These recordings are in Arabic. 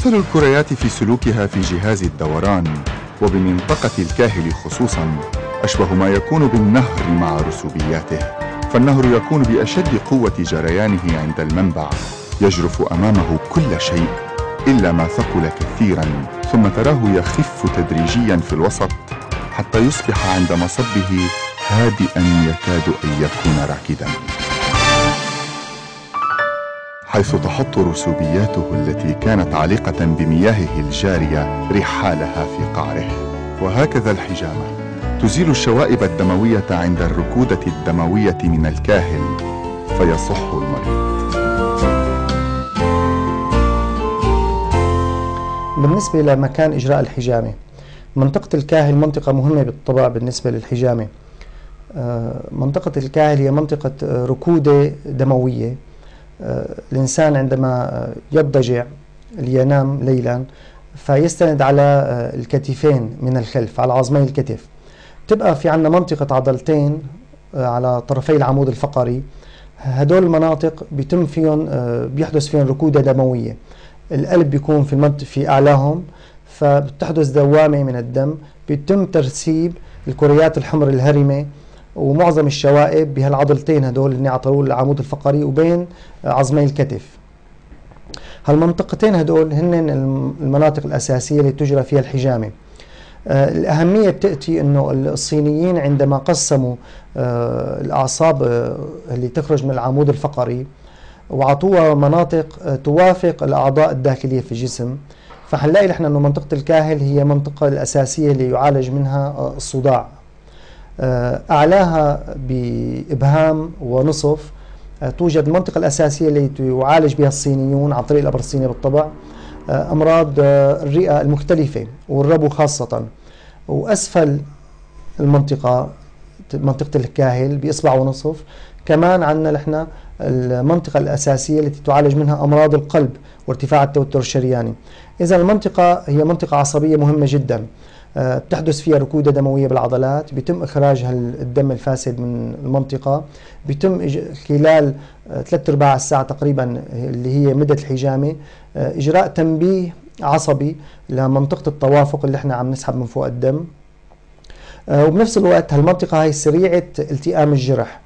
ومثل الكريات في سلوكها في جهاز الدوران وبمنطقة الكاهل خصوصا أشبه ما يكون بالنهر مع رسوبياته. فالنهر يكون بأشد قوة جريانه عند المنبع يجرف أمامه كل شيء إلا ما ثقل كثيرا ثم تراه يخف تدريجيا في الوسط حتى يصبح عند مصبه هادئا يكاد أن يكون راكدا. حيث تحط رسوبياته التي كانت عالقة بمياهه الجارية رحالها في قعره. وهكذا الحجامة. تزيل الشوائب الدموية عند الركودة الدموية من الكاهل فيصح المريض. بالنسبة لمكان إجراء الحجامة منطقة الكاهل منطقة مهمة بالطبع بالنسبة للحجامة. آه، منطقة الكاهل هي منطقة ركودة دموية. آه، الإنسان عندما يضجع لينام ليلا فيستند على آه، الكتفين من الخلف على عظمي الكتف. تبقى في عندنا منطقة عضلتين على طرفي العمود الفقري. هدول المناطق بيتم فيهم بيحدث فيهم ركودة دموية. القلب بيكون في المنطقة في أعلاهم فبتحدث دوامة من الدم. بيتم ترسيب الكريات الحمر الهرمة ومعظم الشوائب بهالعضلتين هدول اللي على العمود الفقري وبين عظمي الكتف. هالمنطقتين هدول هن المناطق الأساسية اللي تجرى فيها الحجامة. آه الأهمية بتأتي أنه الصينيين عندما قسموا آه الأعصاب آه اللي تخرج من العمود الفقري وعطوها مناطق توافق الأعضاء الداخلية في الجسم. فحنلاقي نحن أنه منطقة الكاهل هي المنطقة الأساسية اللي يعالج منها الصداع. أعلاها بإبهام ونصف. توجد المنطقة الأساسية اللي يعالج بها الصينيون عن طريق الأبر الصينية بالطبع أمراض الرئة المختلفة والربو خاصة. وأسفل المنطقة منطقة الكاهل بإصبع ونصف. كمان عندنا نحن المنطقة الأساسية التي تعالج منها أمراض القلب وارتفاع التوتر الشرياني. إذا المنطقة هي منطقة عصبية مهمة جدا. آه، بتحدث فيها ركودة دموية بالعضلات بيتم إخراج الدم الفاسد من المنطقة بيتم خلال آه، ثلاث أرباع الساعة تقريبا اللي هي مدة الحجامة آه، إجراء تنبيه عصبي لمنطقة التوافق اللي إحنا عم نسحب من فوق الدم. وبنفس الوقت هالمنطقة هي سريعة التئام الجرح.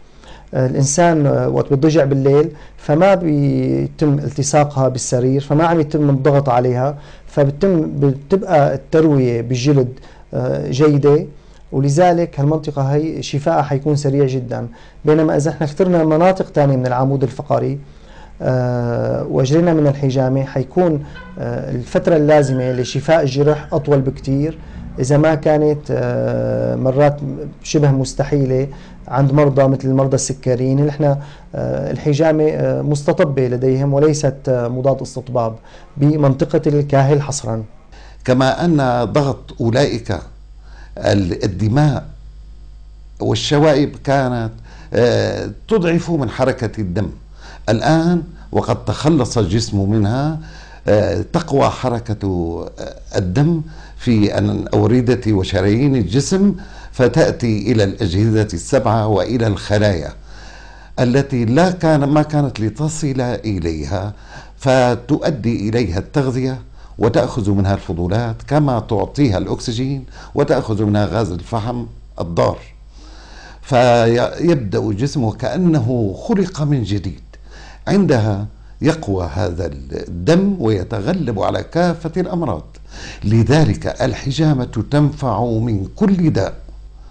الإنسان وقت بيضجع بالليل فما بيتم التصاقها بالسرير فما عم يتم الضغط عليها فبتم بتبقى التروية بالجلد آه، جيدة. ولذلك هالمنطقة هي شفائها حيكون سريع جدا. بينما إذا إحنا اخترنا مناطق ثانية من العمود الفقري آه وجرينا من الحجامة حيكون آه الفترة اللازمة لشفاء الجرح أطول بكتير. إذا ما كانت آه مرات شبه مستحيلة عند مرضى مثل المرضى السكريين. اللي إحنا آه، الحجامة آه، مستطبة لديهم وليست مضاد استطباب بمنطقة الكاهل حصرا. كما أن ضغط أولئك الدماء والشوائب كانت تضعف من حركة الدم. الآن وقد تخلص الجسم منها تقوى حركة الدم في الأوردة وشرايين الجسم فتأتي إلى الأجهزة السبعة وإلى الخلايا التي لا كان ما كانت لتصل إليها فتؤدي إليها التغذية وتأخذ منها الفضولات كما تعطيها الأكسجين وتأخذ منها غاز الفحم الضار. فيبدأ جسمه كأنه خلق من جديد. عندها يقوى هذا الدم ويتغلب على كافة الأمراض. لذلك الحجامة تنفع من كل داء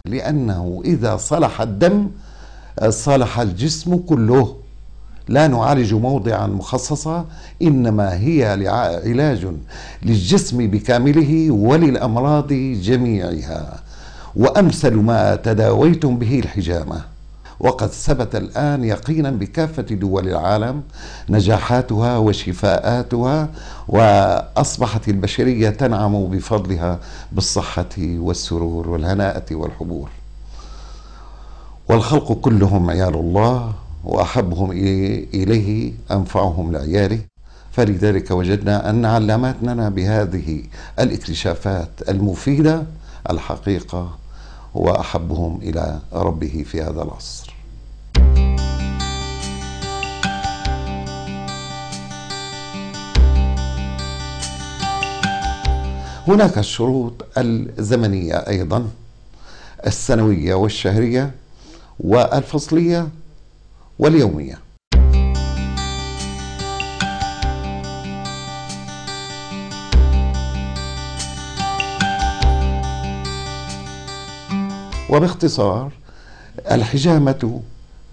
لأنه إذا صلح الدم صلح الجسم كله. لا نعالج موضعا مخصصا إنما هي علاج للجسم بكامله وللأمراض جميعها. وأمثل ما تداويتم به الحجامة. وقد ثبت الآن يقينا بكافة دول العالم نجاحاتها وشفاءاتها وأصبحت البشرية تنعم بفضلها بالصحة والسرور والهناءة والحبور. والخلق كلهم عيال الله وأحبهم إليه أنفعهم لعياله. فلذلك وجدنا أن علاماتنا بهذه الاكتشافات المفيدة الحقيقة وأحبهم إلى ربه في هذا العصر. هناك الشروط الزمنية أيضا السنوية والشهرية والفصلية واليومية. وباختصار الحجامة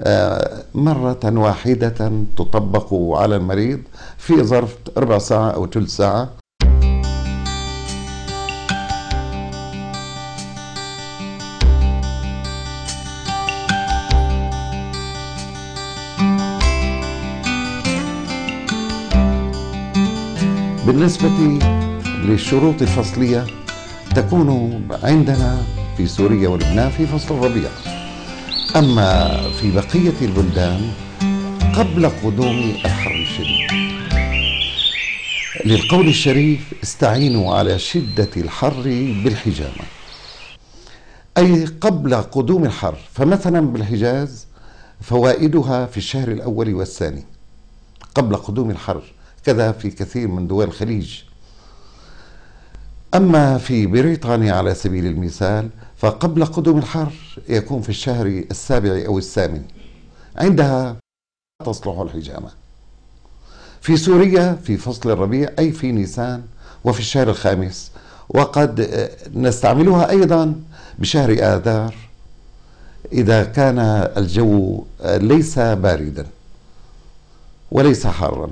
آه، مرة واحدة تطبق على المريض في ظرف ربع ساعة أو ثلث ساعة بالنسبة للشروط الفصلية تكون عندنا في سوريا ولبنان في فصل الربيع. أما في بقية البلدان قبل قدوم الحر الشديد. للقول الشريف استعينوا على شدة الحر بالحجامة. أي قبل قدوم الحر فمثلا بالحجاز فوائدها في الشهر الأول والثاني. قبل قدوم الحر كذا في كثير من دول الخليج. أما في بريطانيا على سبيل المثال فقبل قدوم الحر يكون في الشهر السابع أو الثامن. عندها تصلح الحجامة. في سوريا في فصل الربيع أي في نيسان وفي الشهر الخامس. وقد نستعملها أيضا بشهر آذار إذا كان الجو ليس باردا وليس حارا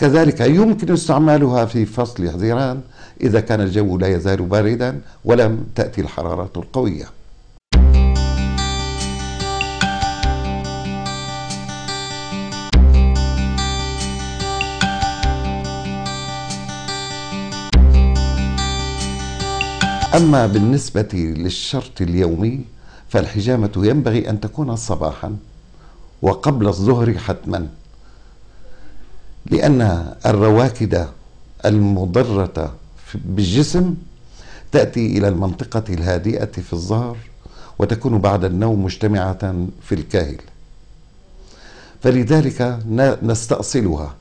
كذلك يمكن استعمالها في فصل حزيران إذا كان الجو لا يزال باردا ولم تأتي الحرارة القوية. أما بالنسبة للشرط اليومي فالحجامة ينبغي أن تكون صباحا وقبل الظهر حتما. لأن الرواكد المضرة بالجسم تأتي إلى المنطقة الهادئة في الظهر وتكون بعد النوم مجتمعة في الكاهل. فلذلك نستأصلها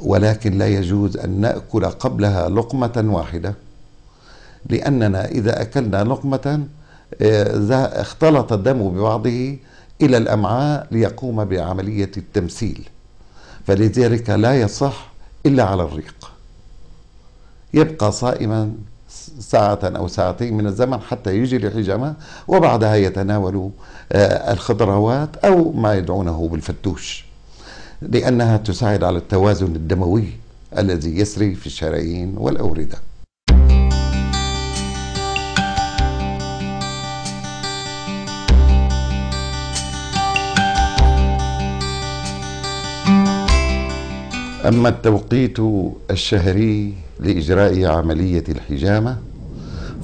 ولكن لا يجوز أن نأكل قبلها لقمة واحدة لأننا إذا أكلنا لقمة آه، اختلط الدم ببعضه إلى الأمعاء ليقوم بعملية التمثيل. فلذلك لا يصح إلا على الريق. يبقى صائما ساعة أو ساعتين من الزمن حتى يجي الحجامة وبعدها يتناول آه، الخضروات أو ما يدعونه بالفتوش لأنها تساعد على التوازن الدموي الذي يسري في الشرايين والأوردة. أما التوقيت الشهري لإجراء عملية الحجامة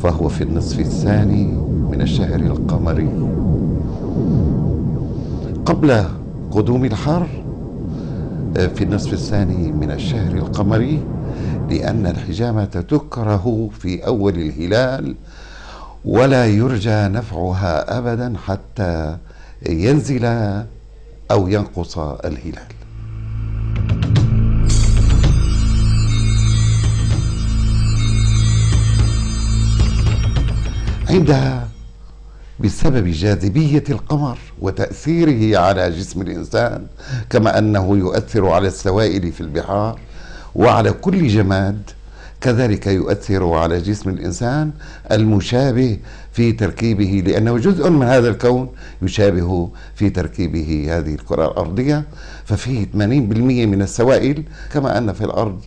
فهو في النصف الثاني من الشهر القمري. قبل قدوم الحر في النصف الثاني من الشهر القمري لأن الحجامة تكره في أول الهلال ولا يرجى نفعها أبدا حتى ينزل أو ينقص الهلال. عندها بسبب جاذبية القمر وتأثيره على جسم الإنسان كما أنه يؤثر على السوائل في البحار وعلى كل جماد كذلك يؤثر على جسم الإنسان المشابه في تركيبه لأنه جزء من هذا الكون يشابه في تركيبه هذه الكرة الأرضية ففيه 80% من السوائل كما أن في الأرض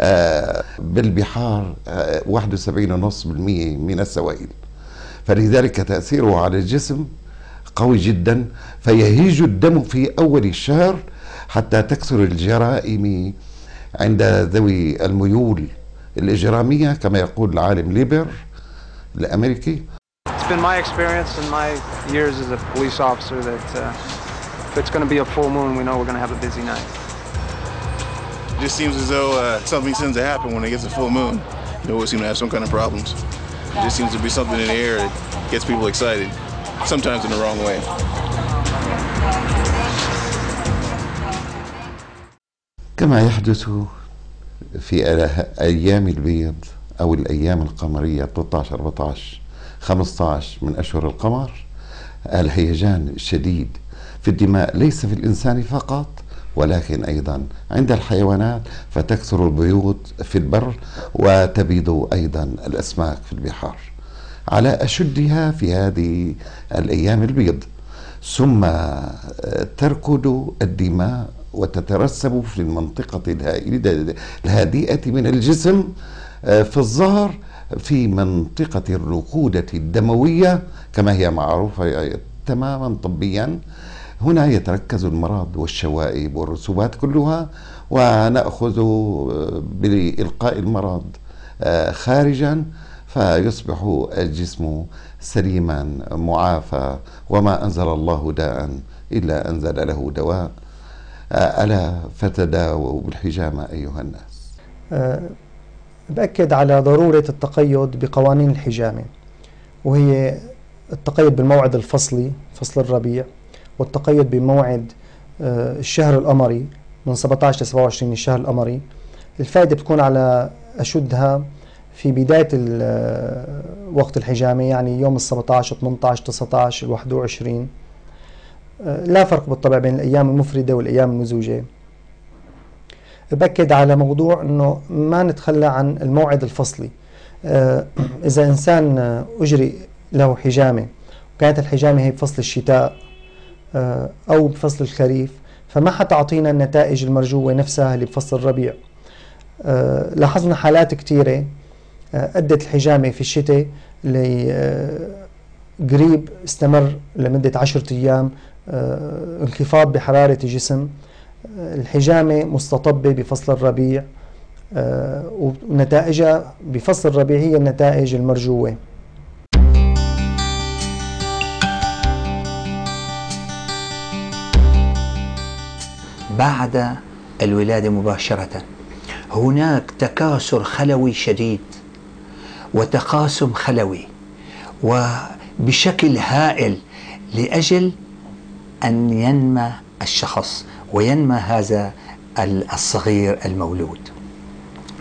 آه، بالبحار 71.5% آه، من السوائل. فلذلك تأثيره على الجسم قوي جدا فيهيج الدم في أول الشهر حتى تكثر الجرائم عند ذوي الميول الإجرامية كما يقول العالم ليبر الأمريكي It's been my experience in my years as a police officer that uh, if it's going to be a full moon, we know we're going to have a busy night. It just seems as though uh, something tends to happen when it gets a full moon. You always seem to have some kind of problems. It just seems to be something in the air that gets people excited, sometimes in the wrong way. كما يحدث في أيام البيض أو الأيام القمرية 13 14 15 من أشهر القمر الهيجان الشديد في الدماء ليس في الإنسان فقط ولكن أيضا عند الحيوانات فتكثر البيوت في البر وتبيض أيضا الأسماك في البحار. على أشدها في هذه الأيام البيض ثم تركض الدماء وتترسب في المنطقة الهادئة من الجسم آه، في الظهر في منطقة الركودة الدموية كما هي معروفة تماما طبيا هنا يتركز المرض والشوائب والرسوبات كلها ونأخذ آه، بإلقاء المرض آه، خارجا فيصبح الجسم سليما معافى وما أنزل الله داء إلا أنزل له دواء. آه، ألا فتداووا بالحجامة أيها الناس. بأكد على ضرورة التقيد بقوانين الحجامة وهي التقيد بالموعد الفصلي فصل الربيع. والتقيد بموعد آه، الشهر القمري من 17 ل 27 الشهر القمري. الفائدة بتكون على أشدها في بداية آه، وقت الحجامة يعني يوم ال 17 18 19 21 لا فرق بالطبع بين الأيام المفردة والأيام المزوجة بأكد على موضوع أنه ما نتخلى عن الموعد الفصلي. آه، إذا إنسان أجري له حجامة وكانت الحجامة هي بفصل الشتاء أو بفصل الخريف فما حتعطينا النتائج المرجوة نفسها اللي بفصل الربيع. آه، لاحظنا حالات كثيرة أدت الحجامة في الشتاء قريب استمر لمدة عشرة أيام انخفاض بحرارة الجسم. الحجامة مستطبة بفصل الربيع آه، ونتائجها بفصل الربيع هي النتائج المرجوة. بعد الولادة مباشرة. هناك تكاثر خلوي شديد وتقاسم خلوي وبشكل هائل لأجل أن ينمى الشخص وينمى هذا الصغير المولود.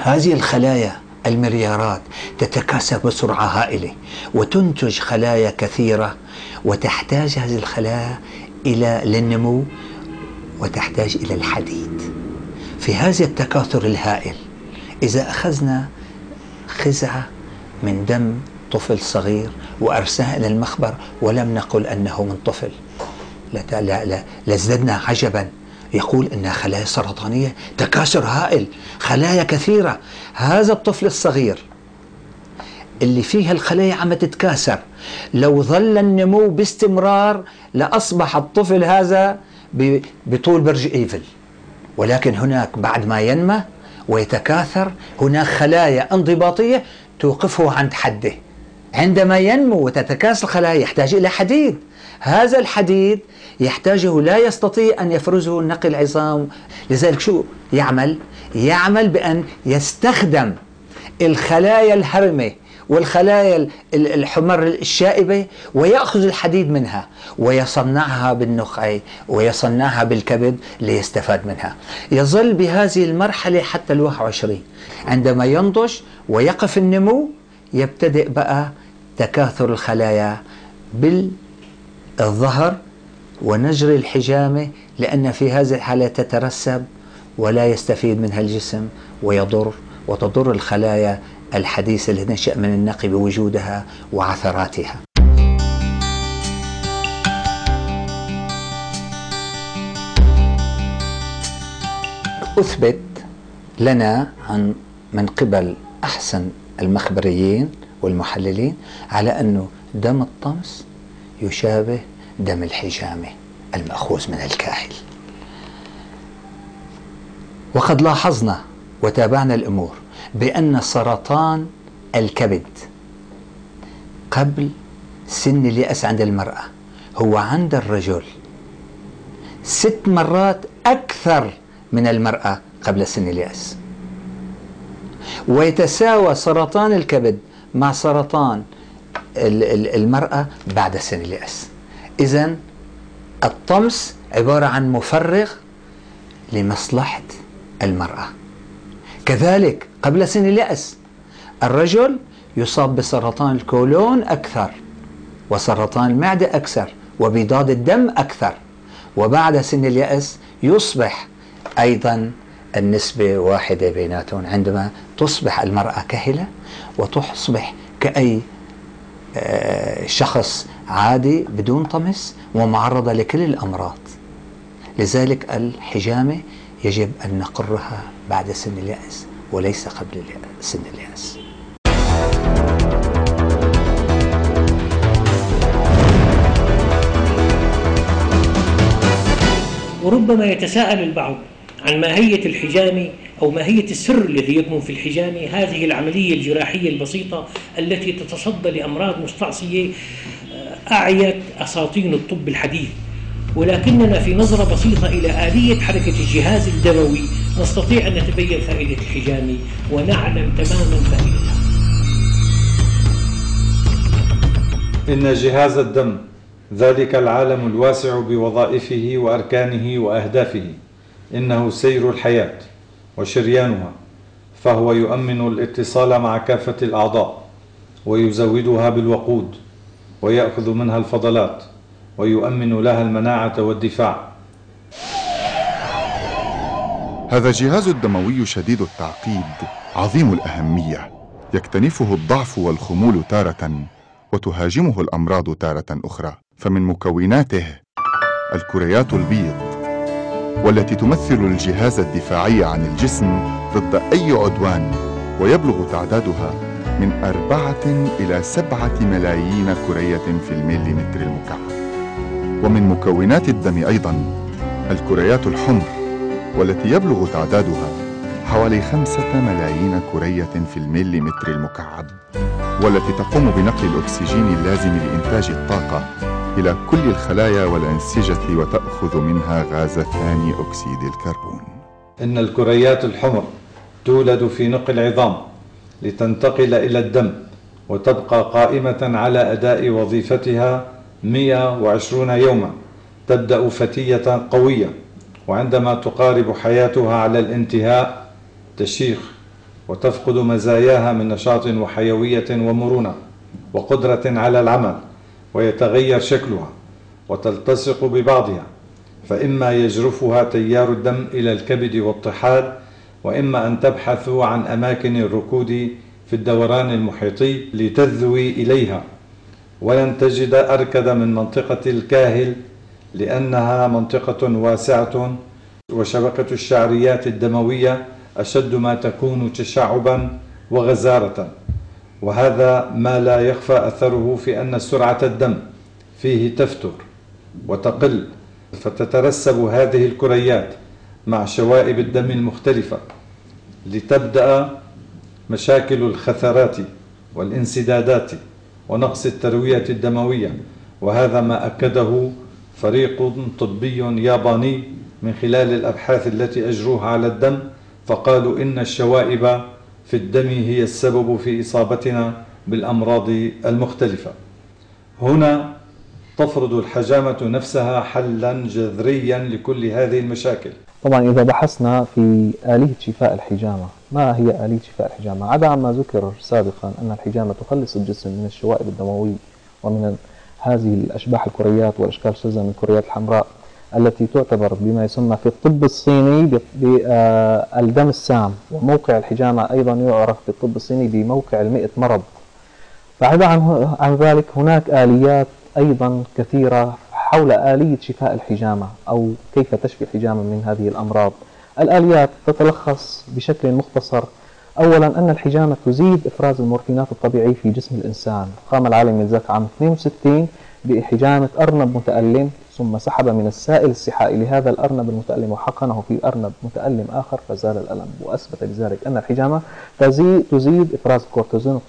هذه الخلايا المليارات تتكاثر بسرعة هائلة وتنتج خلايا كثيرة وتحتاج هذه الخلايا إلى للنمو وتحتاج إلى الحديد. في هذا التكاثر الهائل إذا أخذنا خزعة من دم طفل صغير وأرسلها إلى المخبر ولم نقل أنه من طفل لازددنا عجبا. يقول إنها خلايا سرطانية تكاثر هائل خلايا كثيرة. هذا الطفل الصغير اللي فيها الخلايا عم تتكاثر لو ظل النمو باستمرار لأصبح الطفل هذا بطول برج إيفل. ولكن هناك بعد ما ينمى ويتكاثر هناك خلايا انضباطية توقفه عند حده. عندما ينمو وتتكاثر الخلايا يحتاج إلى حديد. هذا الحديد يحتاجه لا يستطيع أن يفرزه نقل العظام. لذلك شو يعمل؟ يعمل بأن يستخدم الخلايا الهرمة والخلايا الحمر الشائبة ويأخذ الحديد منها ويصنعها بالنخع ويصنعها بالكبد ليستفاد منها. يظل بهذه المرحلة حتى ال 21 عندما ينضج ويقف النمو يبتدئ بقى تكاثر الخلايا بالظهر ونجري الحجامة لأن في هذه الحالة تترسب ولا يستفيد منها الجسم ويضر وتضر الخلايا الحديثة التي نشأ من النقي بوجودها وعثراتها. أثبت لنا عن من قبل أحسن المخبريين والمحللين على أنه دم الطمس يشابه دم الحجامة المأخوذ من الكاحل وقد لاحظنا وتابعنا الأمور بأن سرطان الكبد قبل سن اليأس عند المرأة هو عند الرجل. ست مرات أكثر من المرأة قبل سن اليأس. ويتساوى سرطان الكبد مع سرطان المرأة بعد سن اليأس. إذا الطمس عبارة عن مفرغ لمصلحة المرأة. كذلك قبل سن اليأس. الرجل يصاب بسرطان الكولون أكثر وسرطان المعدة أكثر وبيضاد الدم أكثر. وبعد سن اليأس يصبح أيضا النسبة واحدة بيناتهم عندما تصبح المرأة كهلة وتصبح كأي آه، شخص عادي بدون طمس ومعرضة لكل الأمراض. لذلك الحجامة يجب أن نقرها. بعد سن اليأس وليس قبل سن اليأس. وربما يتساءل البعض عن ماهية الحجامة أو ماهية السر الذي يكمن في الحجامة هذه العملية الجراحية البسيطة التي تتصدى لأمراض مستعصية آه، أعيت أساطين الطب الحديث. ولكننا في نظرة بسيطة إلى آلية حركة الجهاز الدموي نستطيع أن نتبين فائدة الحجامة ونعلم تماما فائدتها إن جهاز الدم ذلك العالم الواسع بوظائفه وأركانه وأهدافه إنه سير الحياة وشريانها فهو يؤمن الاتصال مع كافة الأعضاء ويزودها بالوقود ويأخذ منها الفضلات ويؤمن لها المناعة والدفاع. هذا الجهاز الدموي شديد التعقيد عظيم الأهمية. يكتنفه الضعف والخمول تارة وتهاجمه الأمراض تارة أخرى. فمن مكوناته الكريات البيض والتي تمثل الجهاز الدفاعي عن الجسم ضد أي عدوان ويبلغ تعدادها من أربعة إلى سبعة ملايين كرية في المليمتر المكعب. ومن مكونات الدم أيضا الكريات الحمر. والتي يبلغ تعدادها حوالي خمسة ملايين كرية في المليمتر المكعب والتي تقوم بنقل الأكسجين اللازم لإنتاج الطاقة إلى كل الخلايا والأنسجة وتأخذ منها غاز ثاني أكسيد الكربون. إن الكريات الحمر تولد في نقل العظام لتنتقل إلى الدم وتبقى قائمة على أداء وظيفتها 120 يوما تبدأ فتية قوية. وعندما تقارب حياتها على الانتهاء تشيخ وتفقد مزاياها من نشاط وحيوية ومرونة وقدرة على العمل ويتغير شكلها وتلتصق ببعضها فإما يجرفها تيار الدم إلى الكبد والطحال وإما أن تبحث عن أماكن الركود في الدوران المحيطي لتذوي إليها ولن تجد أركد من منطقة الكاهل لأنها منطقة واسعة وشبكة الشعريات الدموية أشد ما تكون تشعبا وغزارة. وهذا ما لا يخفى أثره في أن سرعة الدم فيه تفتر وتقل فتترسب هذه الكريات مع شوائب الدم المختلفة لتبدأ مشاكل الخثرات والانسدادات ونقص التروية الدموية. وهذا ما أكده فريق طبي ياباني من خلال الأبحاث التي أجروها على الدم فقالوا إن الشوائب في الدم هي السبب في إصابتنا بالأمراض المختلفة. هنا تفرض الحجامة نفسها حلا جذريا لكل هذه المشاكل. طبعا إذا بحثنا في آلية شفاء الحجامة ما هي آلية شفاء الحجامة؟ عدا عما ذكر سابقا أن الحجامة تخلص الجسم من الشوائب الدموية ومن هذه الأشباح الكريات والأشكال الشاذة من الكريات الحمراء التي تعتبر بما يسمى في الطب الصيني بالدم السام وموقع الحجامة أيضا يعرف في الطب الصيني بموقع المئة مرض. بعد عن, عن ذلك هناك آليات أيضا كثيرة حول آلية شفاء الحجامة أو كيف تشفي الحجامة من هذه الأمراض. الآليات تتلخص بشكل مختصر أولا أن الحجامة تزيد إفراز المورفينات الطبيعي في جسم الإنسان. قام العالم ذاك عام 62 بحجامة أرنب متألم ثم سحب من السائل السحائي لهذا الأرنب المتألم وحقنه في أرنب متألم آخر فزال الألم. وأثبت بذلك أن الحجامة تزيد, تزيد إفراز الكورتيزون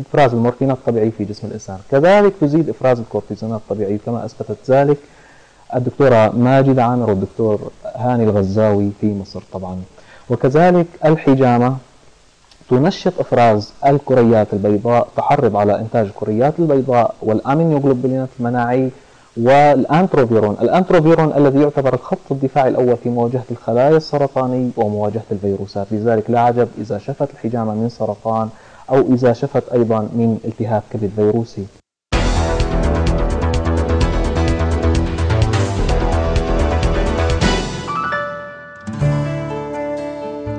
إفراز المورفينات الطبيعي في جسم الإنسان. كذلك تزيد إفراز الكورتيزونات الطبيعي كما أثبتت ذلك الدكتورة ماجدة عامر والدكتور هاني الغزاوي في مصر طبعا. وكذلك الحجامة تنشط أفراز الكريات البيضاء تحرض على إنتاج الكريات البيضاء والامينوجلوبولينات المناعي والإنترفيرون. الإنترفيرون الذي يعتبر الخط الدفاعي الأول في مواجهة الخلايا السرطانيه ومواجهة الفيروسات. لذلك لا عجب إذا شفت الحجامة من سرطان أو إذا شفت أيضا من التهاب كبد فيروسي.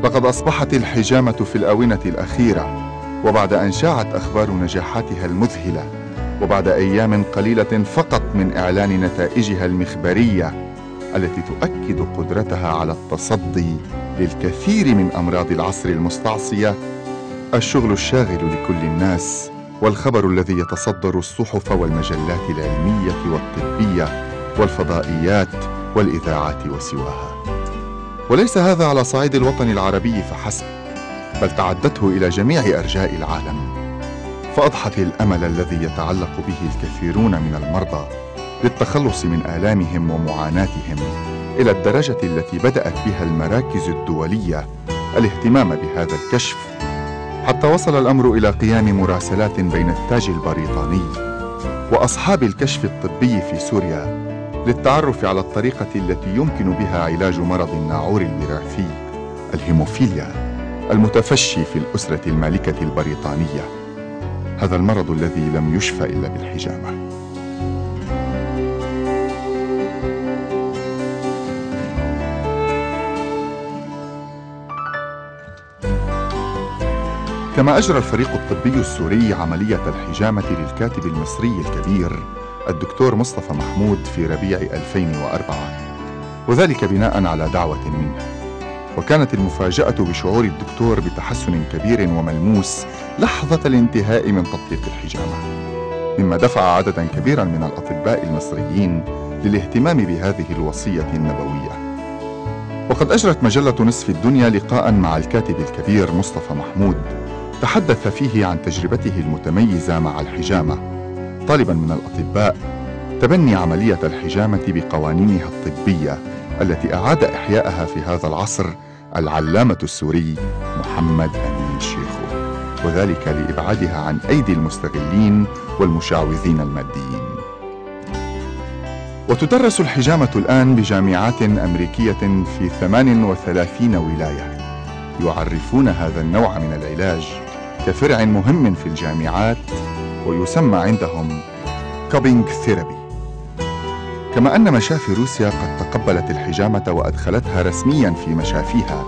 لقد أصبحت الحجامة في الآونة الأخيرة وبعد أن شاعت أخبار نجاحاتها المذهلة وبعد أيام قليلة فقط من إعلان نتائجها المخبرية التي تؤكد قدرتها على التصدي للكثير من أمراض العصر المستعصية الشغل الشاغل لكل الناس والخبر الذي يتصدر الصحف والمجلات العلمية والطبية والفضائيات والإذاعات وسواها. وليس هذا على صعيد الوطن العربي فحسب بل تعدته إلى جميع أرجاء العالم. فأضحت الأمل الذي يتعلق به الكثيرون من المرضى للتخلص من آلامهم ومعاناتهم إلى الدرجة التي بدأت بها المراكز الدولية الاهتمام بهذا الكشف حتى وصل الأمر إلى قيام مراسلات بين التاج البريطاني وأصحاب الكشف الطبي في سوريا للتعرف على الطريقة التي يمكن بها علاج مرض الناعور الوراثي الهيموفيليا المتفشي في الأسرة المالكة البريطانية. هذا المرض الذي لم يشفى إلا بالحجامة. كما أجرى الفريق الطبي السوري عملية الحجامة للكاتب المصري الكبير الدكتور مصطفى محمود في ربيع 2004 وذلك بناء على دعوة منه. وكانت المفاجأة بشعور الدكتور بتحسن كبير وملموس لحظة الانتهاء من تطبيق الحجامة. مما دفع عددا كبيرا من الأطباء المصريين للاهتمام بهذه الوصية النبوية. وقد أجرت مجلة نصف الدنيا لقاء مع الكاتب الكبير مصطفى محمود تحدث فيه عن تجربته المتميزة مع الحجامة. طالبا من الأطباء تبني عملية الحجامة بقوانينها الطبية التي أعاد إحياءها في هذا العصر العلامة السوري محمد أمين شيخو وذلك لإبعادها عن أيدي المستغلين والمشعوذين الماديين. وتدرس الحجامة الآن بجامعات أمريكية في 38 ولاية. يعرفون هذا النوع من العلاج كفرع مهم في الجامعات ويسمى عندهم cupping therapy. كما أن مشافي روسيا قد تقبلت الحجامة وأدخلتها رسميا في مشافيها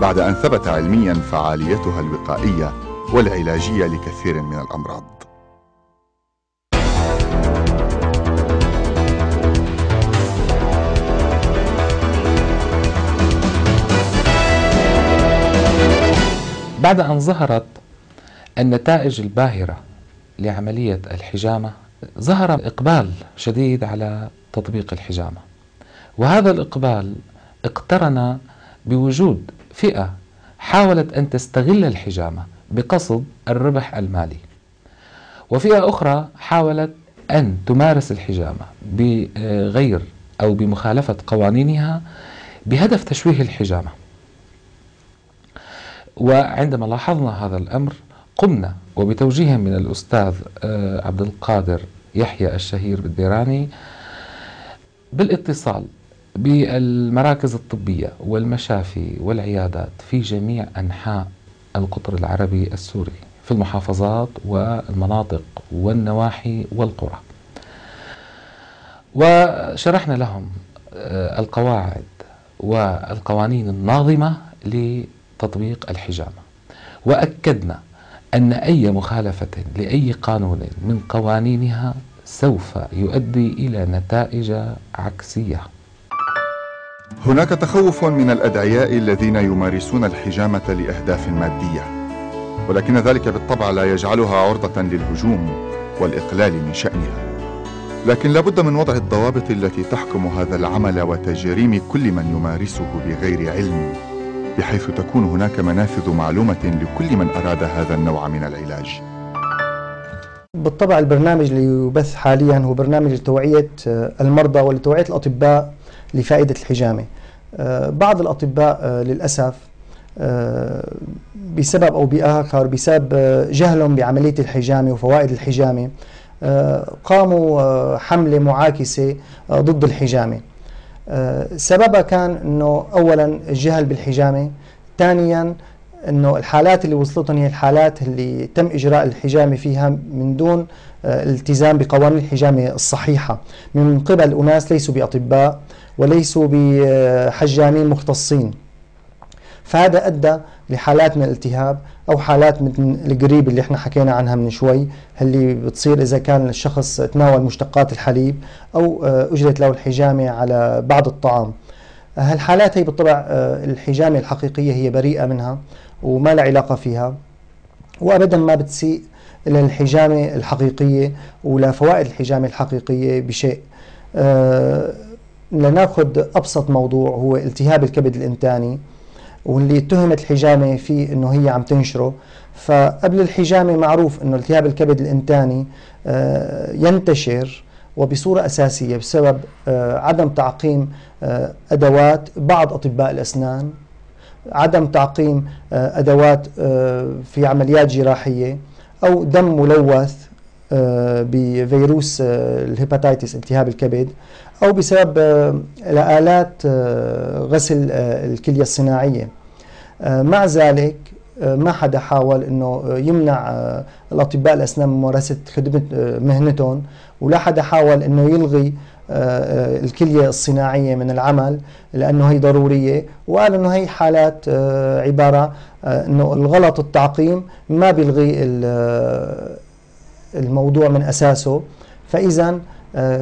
بعد أن ثبت علميا فعاليتها الوقائية والعلاجية لكثير من الأمراض. بعد أن ظهرت النتائج الباهرة لعملية الحجامة ظهر إقبال شديد على تطبيق الحجامة. وهذا الإقبال اقترن بوجود فئة حاولت أن تستغل الحجامة بقصد الربح المالي. وفئة أخرى حاولت أن تمارس الحجامة بغير أو بمخالفة قوانينها بهدف تشويه الحجامة. وعندما لاحظنا هذا الأمر قمنا وبتوجيه من الأستاذ آه، عبد القادر يحيى الشهير بالديراني بالاتصال بالمراكز الطبية والمشافي والعيادات في جميع أنحاء القطر العربي السوري في المحافظات والمناطق والنواحي والقرى. وشرحنا لهم آه، القواعد والقوانين الناظمة لتطبيق الحجامة. وأكدنا أن أي مخالفة لأي قانون من قوانينها سوف يؤدي إلى نتائج عكسية. هناك تخوف من الأدعياء الذين يمارسون الحجامة لأهداف مادية ولكن ذلك بالطبع لا يجعلها عرضة للهجوم والإقلال من شأنها. لكن لابد من وضع الضوابط التي تحكم هذا العمل وتجريم كل من يمارسه بغير علم. بحيث تكون هناك منافذ معلومة لكل من أراد هذا النوع من العلاج. بالطبع البرنامج اللي يبث حاليا هو برنامج لتوعية آه، المرضى ولتوعية الأطباء لفائدة الحجامة. آه، بعض الأطباء آه، للأسف بسبب أو بآخر بسبب جهلهم بعملية الحجامة وفوائد الحجامة قاموا حملة معاكسة ضد الحجامة. سببها كان أنه أولا الجهل بالحجامة ثانيا إنه الحالات اللي وصلتهم هي الحالات اللي تم إجراء الحجامة فيها من دون آه، الالتزام بقوانين الحجامة الصحيحة. من قبل أناس ليسوا بأطباء وليسوا بحجامين مختصين. فهذا أدى لحالات من الالتهاب أو حالات من القريب اللي إحنا حكينا عنها من شوي اللي بتصير إذا كان الشخص تناول مشتقات الحليب أو آه، اجرت له الحجامة على بعض الطعام. هالحالات هي بالطبع آه، الحجامة الحقيقية هي بريئة منها وما لا علاقة فيها وابدا ما بتسيء للحجامه الحقيقية ولا فوائد الحجامة الحقيقية بشيء. أه لناخذ أبسط موضوع هو التهاب الكبد الإنتاني. واللي اتهمت الحجامة فيه إنه هي عم تنشره. فقبل الحجامة معروف إنه التهاب الكبد الإنتاني آه، ينتشر وبصورة أساسية بسبب آه، عدم تعقيم آه، أدوات بعض أطباء الأسنان عدم تعقيم أدوات في عمليات جراحية أو دم ملوث بفيروس الهيباتيتس التهاب الكبد أو بسبب الالات غسل الكلية الصناعية. مع ذلك آه، ما حدا حاول إنه يمنع آه، الأطباء الأسنان من ممارسة خدمة مهنتهم ولا حدا حاول إنه يلغي الكلية الصناعية من العمل لأنه هي ضرورية وقال إنه هي حالات عبارة إنه الغلط التعقيم ما بيلغي الموضوع من أساسه. فاذا آه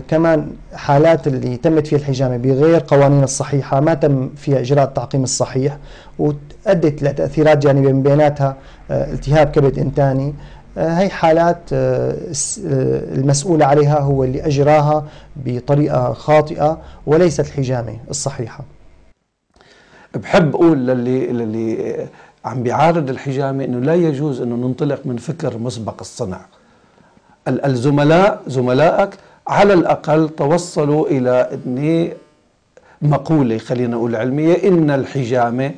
كمان حالات اللي تمت فيها الحجامة بغير قوانين الصحيحة ما تم فيها إجراء التعقيم الصحيح وأدت لتأثيرات جانبية من بيناتها آه التهاب كبد إنتاني. آه هي حالات آه، آه، المسؤول عليها هو اللي أجراها بطريقة خاطئة وليست الحجامة الصحيحة. بحب أقول للي, للي عم بيعارض الحجامة أنه لا يجوز أنه ننطلق من فكر مسبق الصنع. الزملاء زملائك على الأقل توصلوا إلى أن مقولة خلينا نقول علمية إن الحجامة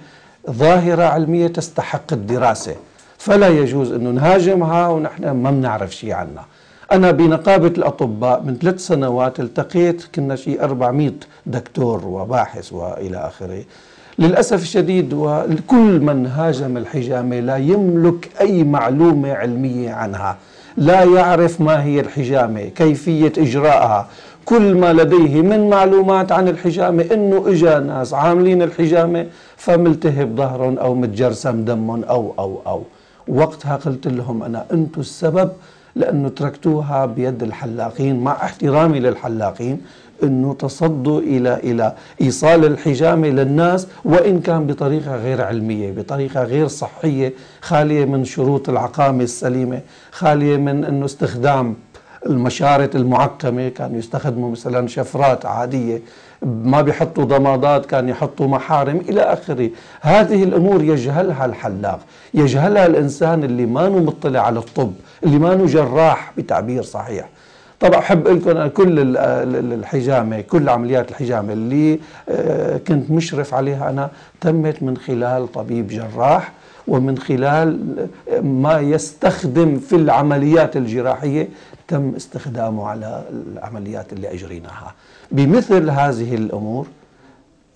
ظاهرة علمية تستحق الدراسة. فلا يجوز أنه نهاجمها ونحن ما بنعرف شيء عنها. أنا بنقابة الأطباء من ثلاث سنوات التقيت كنا شيء 400 دكتور وباحث وإلى آخره. للأسف الشديد وكل من هاجم الحجامة لا يملك أي معلومة علمية عنها. لا يعرف ما هي الحجامة كيفية إجراءها. كل ما لديه من معلومات عن الحجامة إنه إجا ناس عاملين الحجامة فملتهب ظهرهم أو متجرسم دمهم أو أو أو. وقتها قلت لهم أنا أنتم السبب؟ لأنه تركتوها بيد الحلاقين مع احترامي للحلاقين. إنه تصدوا إلى إلى إيصال الحجامه للناس وإن كان بطريقة غير علمية، بطريقة غير صحية، خالية من شروط العقامة السليمة، خالية من إنه استخدام المشارط المعقمه كانوا يستخدموا مثلا شفرات عادية ما بيحطوا ضمادات كان يحطوا محارم إلى آخره، هذه الأمور يجهلها الحلاق، يجهلها الإنسان اللي ما مطلع على الطب، اللي ما جراح بتعبير صحيح. طبعا أحب أقول لكم كل الحجامة كل عمليات الحجامة اللي آه، كنت مشرف عليها أنا تمت من خلال طبيب جراح ومن خلال آه، ما يستخدم في العمليات الجراحية تم استخدامه على العمليات اللي أجريناها. بمثل هذه الأمور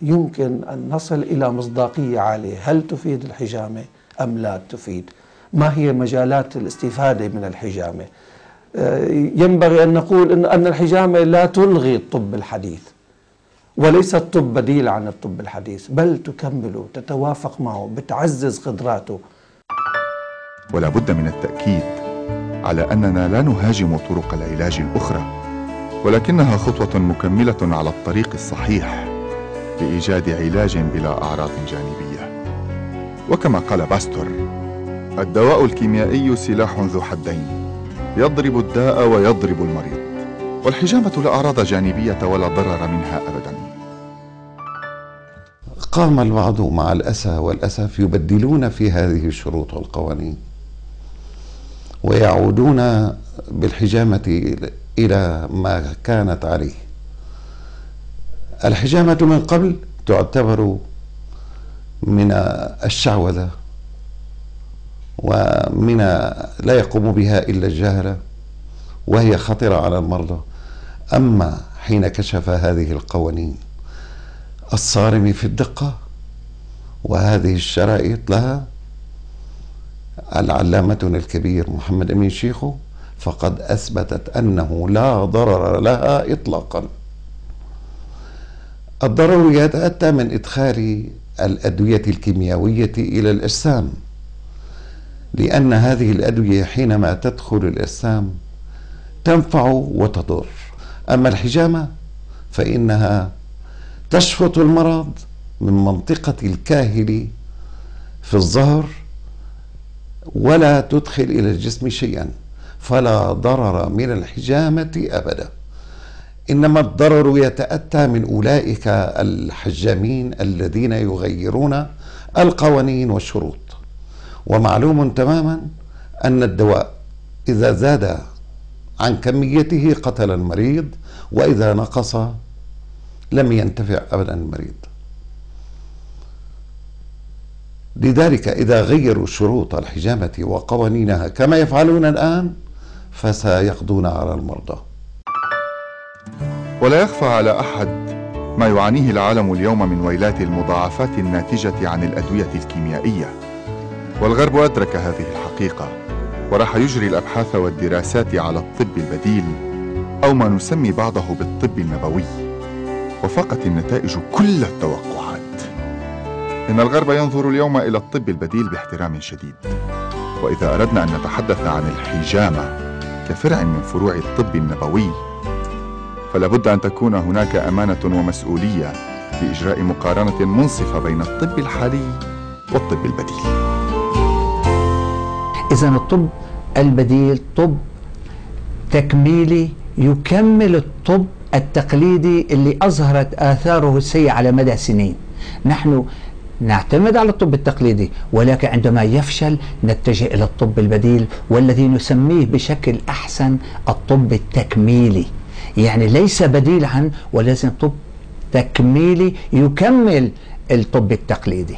يمكن أن نصل إلى مصداقية عالية. هل تفيد الحجامة أم لا تفيد؟ ما هي مجالات الاستفادة من الحجامة؟ ينبغي أن نقول إن, أن الحجامة لا تلغي الطب الحديث وليس الطب بديل عن الطب الحديث بل تكمله تتوافق معه بتعزز قدراته. ولا بد من التأكيد على أننا لا نهاجم طرق العلاج الأخرى ولكنها خطوة مكملة على الطريق الصحيح لإيجاد علاج بلا أعراض جانبية. وكما قال باستور الدواء الكيميائي سلاح ذو حدين. يضرب الداء ويضرب المريض. والحجامة لا أعراض جانبية ولا ضرر منها أبدا. قام البعض مع الأسى والأسف يبدلون في هذه الشروط والقوانين ويعودون بالحجامة إلى ما كانت عليه. الحجامة من قبل تعتبر من الشعوذة. ومن لا يقوم بها إلا الجهلة وهي خطرة على المرضى. أما حين كشف هذه القوانين الصارمة في الدقة وهذه الشرائط لها العلامتنا الكبير محمد أمين شيخو فقد أثبتت أنه لا ضرر لها إطلاقا. الضرر يتأتى من إدخال الأدوية الكيميائية إلى الأجسام. لأن هذه الأدوية حينما تدخل الأجسام تنفع وتضر. أما الحجامة فإنها تشفط المرض من منطقة الكاهل في الظهر ولا تدخل إلى الجسم شيئا فلا ضرر من الحجامة أبدا. إنما الضرر يتأتى من أولئك الحجامين الذين يغيرون القوانين والشروط. ومعلوم تماما أن الدواء إذا زاد عن كميته قتل المريض وإذا نقص لم ينتفع أبدا المريض. لذلك إذا غيروا شروط الحجامة وقوانينها كما يفعلون الآن فسيقضون على المرضى. ولا يخفى على أحد ما يعانيه العالم اليوم من ويلات المضاعفات الناتجة عن الأدوية الكيميائية. والغرب أدرك هذه الحقيقة وراح يجري الأبحاث والدراسات على الطب البديل أو ما نسمي بعضه بالطب النبوي وفقت النتائج كل التوقعات. إن الغرب ينظر اليوم إلى الطب البديل باحترام شديد. وإذا أردنا أن نتحدث عن الحجامة كفرع من فروع الطب النبوي فلا بد أن تكون هناك أمانة ومسؤولية لإجراء مقارنة منصفة بين الطب الحالي والطب البديل. إذا الطب البديل طب تكميلي يكمل الطب التقليدي اللي أظهرت آثاره السيئة على مدى سنين. نحن نعتمد على الطب التقليدي ولكن عندما يفشل نتجه إلى الطب البديل والذي نسميه بشكل أحسن الطب التكميلي. يعني ليس بديل عن ولكن طب تكميلي يكمل الطب التقليدي.